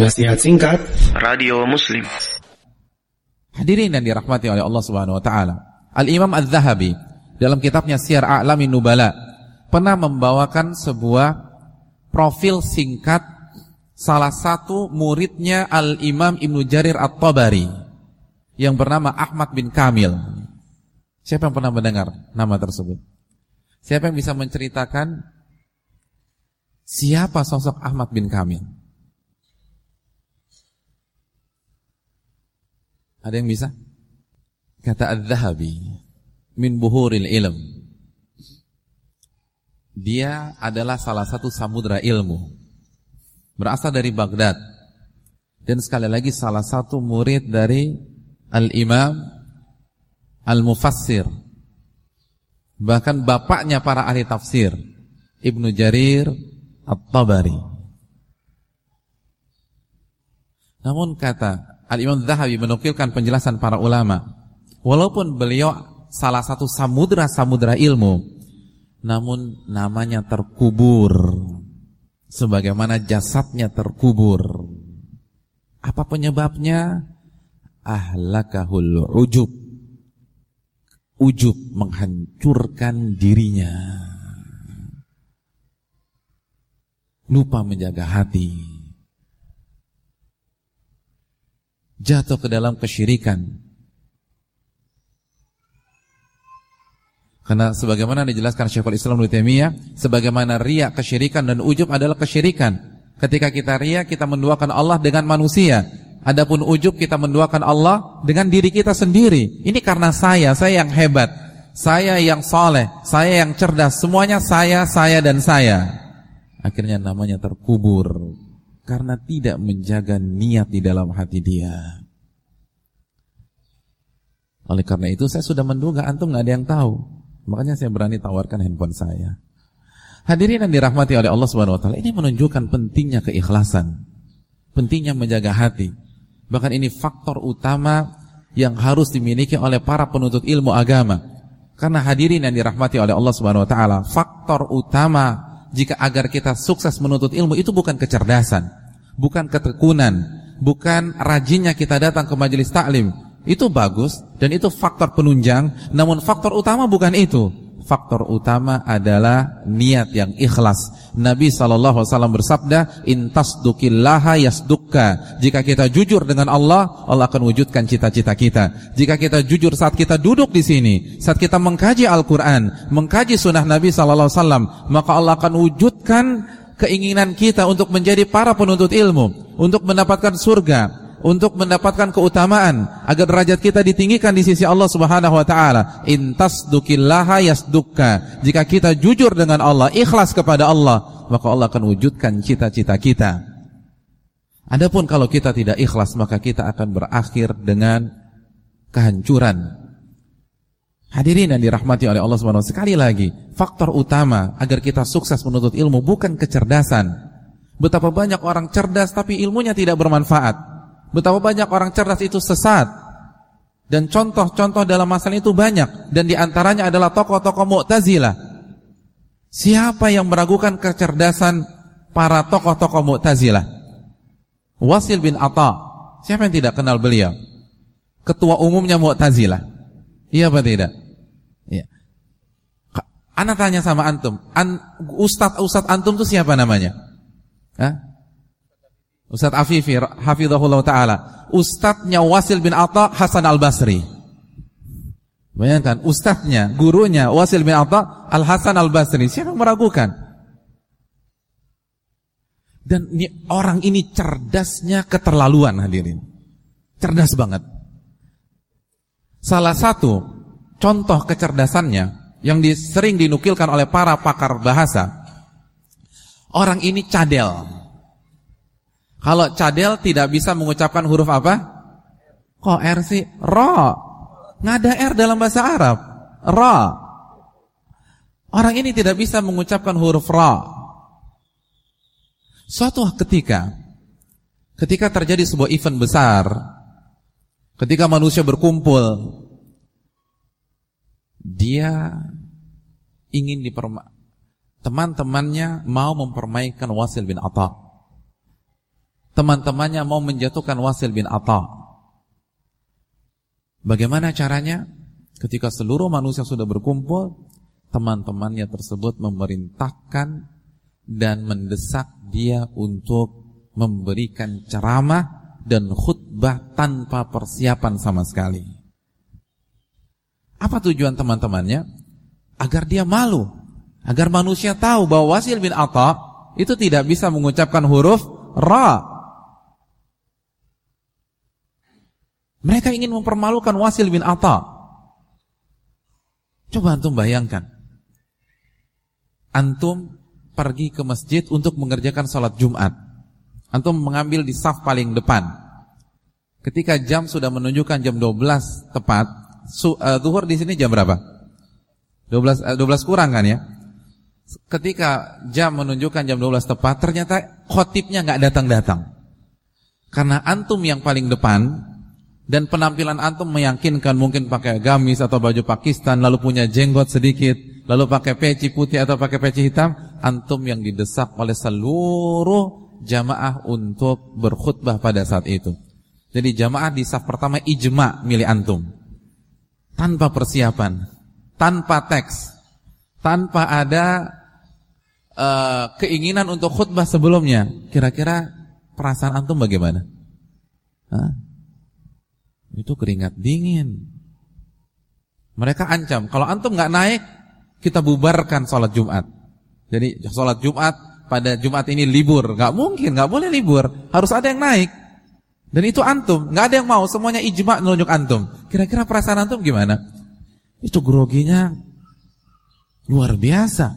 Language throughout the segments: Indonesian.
Nasihat singkat Radio Muslim Hadirin yang dirahmati oleh Allah Subhanahu wa taala. Al-Imam Az-Zahabi dalam kitabnya Syiar A'lamin Nubala pernah membawakan sebuah profil singkat salah satu muridnya Al-Imam Ibnu Jarir At-Tabari yang bernama Ahmad bin Kamil. Siapa yang pernah mendengar nama tersebut? Siapa yang bisa menceritakan siapa sosok Ahmad bin Kamil? Ada yang bisa? Kata Az-Zahabi min buhuril ilm. Dia adalah salah satu samudra ilmu. Berasal dari Baghdad. Dan sekali lagi salah satu murid dari Al-Imam Al-Mufassir. Bahkan bapaknya para ahli tafsir, Ibnu Jarir At-Tabari. Namun kata Al-Imam Zahabi menukilkan penjelasan para ulama, walaupun beliau salah satu samudra-samudra ilmu, namun namanya terkubur sebagaimana jasadnya terkubur. Apa penyebabnya? Ahlakahul ujub. Ujub menghancurkan dirinya. Lupa menjaga hati. Jatuh ke dalam kesyirikan. Karena sebagaimana dijelaskan Syekhul Islam Ibnu Taimiyah, sebagaimana riya kesyirikan dan ujub adalah kesyirikan. Ketika kita riya, kita menduakan Allah dengan manusia. Adapun ujub kita menduakan Allah dengan diri kita sendiri. Ini karena saya, saya yang hebat. Saya yang soleh, saya yang cerdas. Semuanya saya, saya dan saya. Akhirnya namanya terkubur. Karena tidak menjaga niat di dalam hati dia. Oleh karena itu saya sudah menduga antum nggak ada yang tahu. Makanya saya berani tawarkan handphone saya. Hadirin yang dirahmati oleh Allah Subhanahu wa taala, ini menunjukkan pentingnya keikhlasan. Pentingnya menjaga hati. Bahkan ini faktor utama yang harus dimiliki oleh para penuntut ilmu agama. Karena hadirin yang dirahmati oleh Allah Subhanahu wa taala, faktor utama jika agar kita sukses menuntut ilmu itu bukan kecerdasan, bukan ketekunan, bukan rajinnya kita datang ke majelis taklim, itu bagus dan itu faktor penunjang, namun faktor utama bukan itu. Faktor utama adalah niat yang ikhlas. Nabi SAW bersabda, "Intasdukillaha yasdukka." Jika kita jujur dengan Allah, Allah akan wujudkan cita-cita kita. Jika kita jujur saat kita duduk di sini, saat kita mengkaji Al-Qur'an, mengkaji sunnah Nabi SAW, maka Allah akan wujudkan keinginan kita untuk menjadi para penuntut ilmu, untuk mendapatkan surga, untuk mendapatkan keutamaan agar derajat kita ditinggikan di sisi Allah Subhanahu wa taala. Intasdukillaha yasdukka. Jika kita jujur dengan Allah, ikhlas kepada Allah, maka Allah akan wujudkan cita-cita kita. Adapun kalau kita tidak ikhlas, maka kita akan berakhir dengan kehancuran. Hadirin yang dirahmati oleh Allah Subhanahu. Sekali lagi, faktor utama agar kita sukses menuntut ilmu bukan kecerdasan. Betapa banyak orang cerdas tapi ilmunya tidak bermanfaat. Betapa banyak orang cerdas itu sesat. Dan contoh-contoh dalam masalah itu banyak. Dan di antaranya adalah tokoh-tokoh Mu'tazilah. Siapa yang meragukan kecerdasan para tokoh-tokoh Mu'tazilah? Wasil bin Atta. Siapa yang tidak kenal beliau? Ketua umumnya Mu'tazilah. Iya apa tidak? Iya. Anak tanya sama antum, an, Ustadz Ustadz antum itu siapa namanya? Hah? Ustadz Afifi hafizahullah taala. Ustadznya Wasil bin Atta Hasan Al-Basri. Bayangkan ustadznya, gurunya Wasil bin Atta Al Hasan Al-Basri. Siapa yang meragukan? Dan orang ini cerdasnya keterlaluan hadirin. Cerdas banget. Salah satu contoh kecerdasannya yang sering dinukilkan oleh para pakar bahasa. Orang ini cadel. Kalau cadel tidak bisa mengucapkan huruf apa? Kok R sih? Ro. Nggak ada R dalam bahasa Arab. Ro. Orang ini tidak bisa mengucapkan huruf Ro. Suatu ketika, ketika terjadi sebuah event besar, ketika manusia berkumpul, dia ingin diperma teman-temannya mau mempermainkan Wasil bin Atta. teman-temannya mau menjatuhkan Wasil bin Atta. Bagaimana caranya? Ketika seluruh manusia sudah berkumpul, teman-temannya tersebut memerintahkan dan mendesak dia untuk memberikan ceramah dan khutbah tanpa persiapan sama sekali. Apa tujuan teman-temannya? Agar dia malu, agar manusia tahu bahwa Wasil bin Atta itu tidak bisa mengucapkan huruf ra. Mereka ingin mempermalukan Wasil bin Atta. Coba antum bayangkan. Antum pergi ke masjid untuk mengerjakan salat Jumat. Antum mengambil di saf paling depan. Ketika jam sudah menunjukkan jam 12 tepat, su, uh, zuhur di sini jam berapa? 12 uh, 12 kurang kan ya? Ketika jam menunjukkan jam 12 tepat, ternyata khotibnya nggak datang-datang. Karena antum yang paling depan dan penampilan antum meyakinkan mungkin pakai gamis atau baju Pakistan lalu punya jenggot sedikit lalu pakai peci putih atau pakai peci hitam antum yang didesak oleh seluruh jamaah untuk berkhutbah pada saat itu jadi jamaah di saf pertama ijma milih antum tanpa persiapan tanpa teks tanpa ada uh, keinginan untuk khutbah sebelumnya kira-kira perasaan antum bagaimana Hah? Itu keringat dingin. Mereka ancam, kalau antum nggak naik, kita bubarkan sholat Jumat. Jadi sholat Jumat pada Jumat ini libur, nggak mungkin, nggak boleh libur, harus ada yang naik. Dan itu antum, nggak ada yang mau, semuanya ijma menunjuk antum. Kira-kira perasaan antum gimana? Itu groginya luar biasa.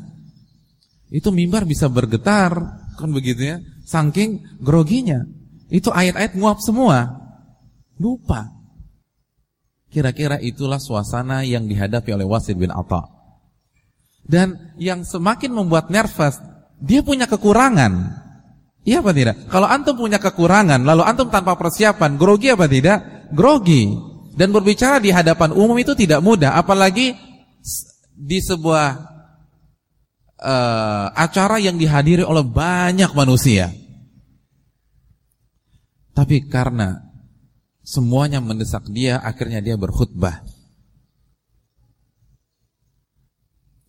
Itu mimbar bisa bergetar, kan begitu ya? Saking groginya. Itu ayat-ayat nguap semua. Lupa. Kira-kira itulah suasana yang dihadapi oleh Wasid bin Atta. Dan yang semakin membuat nervous, dia punya kekurangan. Iya apa tidak? Kalau antum punya kekurangan, lalu antum tanpa persiapan, grogi apa tidak? Grogi. Dan berbicara di hadapan umum itu tidak mudah, apalagi di sebuah uh, acara yang dihadiri oleh banyak manusia. Tapi karena Semuanya mendesak dia, akhirnya dia berkhutbah.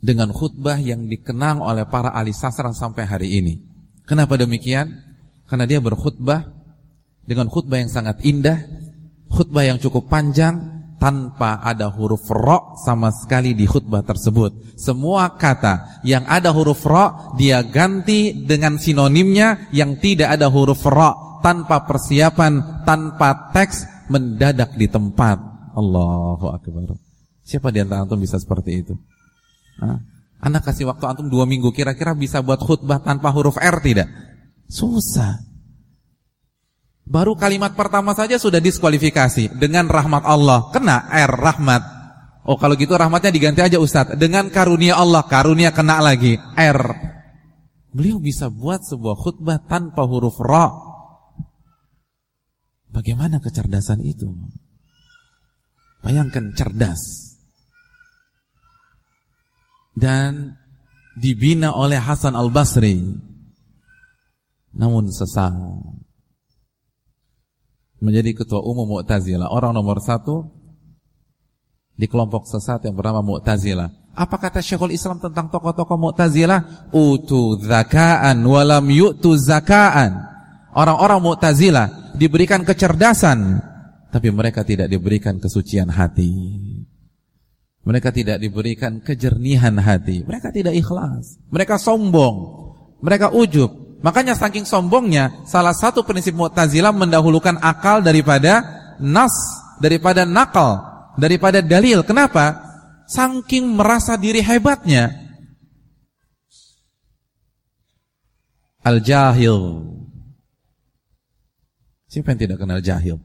Dengan khutbah yang dikenang oleh para ahli sastra sampai hari ini. Kenapa demikian? Karena dia berkhutbah dengan khutbah yang sangat indah, khutbah yang cukup panjang, tanpa ada huruf ro sama sekali di khutbah tersebut. Semua kata yang ada huruf ro dia ganti dengan sinonimnya yang tidak ada huruf ro tanpa persiapan, tanpa teks, mendadak di tempat. Allahu Akbar. Siapa di antara antum bisa seperti itu? Anak kasih waktu antum dua minggu, kira-kira bisa buat khutbah tanpa huruf R tidak? Susah. Baru kalimat pertama saja sudah diskualifikasi dengan rahmat Allah. Kena R rahmat. Oh kalau gitu rahmatnya diganti aja Ustadz. Dengan karunia Allah, karunia kena lagi R. Beliau bisa buat sebuah khutbah tanpa huruf Ra. Bagaimana kecerdasan itu? Bayangkan cerdas. Dan dibina oleh Hasan Al-Basri. Namun sesat. Menjadi ketua umum Mu'tazilah. Orang nomor satu di kelompok sesat yang bernama Mu'tazilah. Apa kata Syekhul Islam tentang tokoh-tokoh Mu'tazilah? Utu zaka'an walam yu'tu zaka'an. Orang-orang Mu'tazilah diberikan kecerdasan, tapi mereka tidak diberikan kesucian hati. Mereka tidak diberikan kejernihan hati. Mereka tidak ikhlas. Mereka sombong. Mereka ujub. Makanya saking sombongnya, salah satu prinsip Mu'tazilah mendahulukan akal daripada nas, daripada nakal, daripada dalil. Kenapa? Saking merasa diri hebatnya. Al-jahil Siapa yang tidak kenal jahil?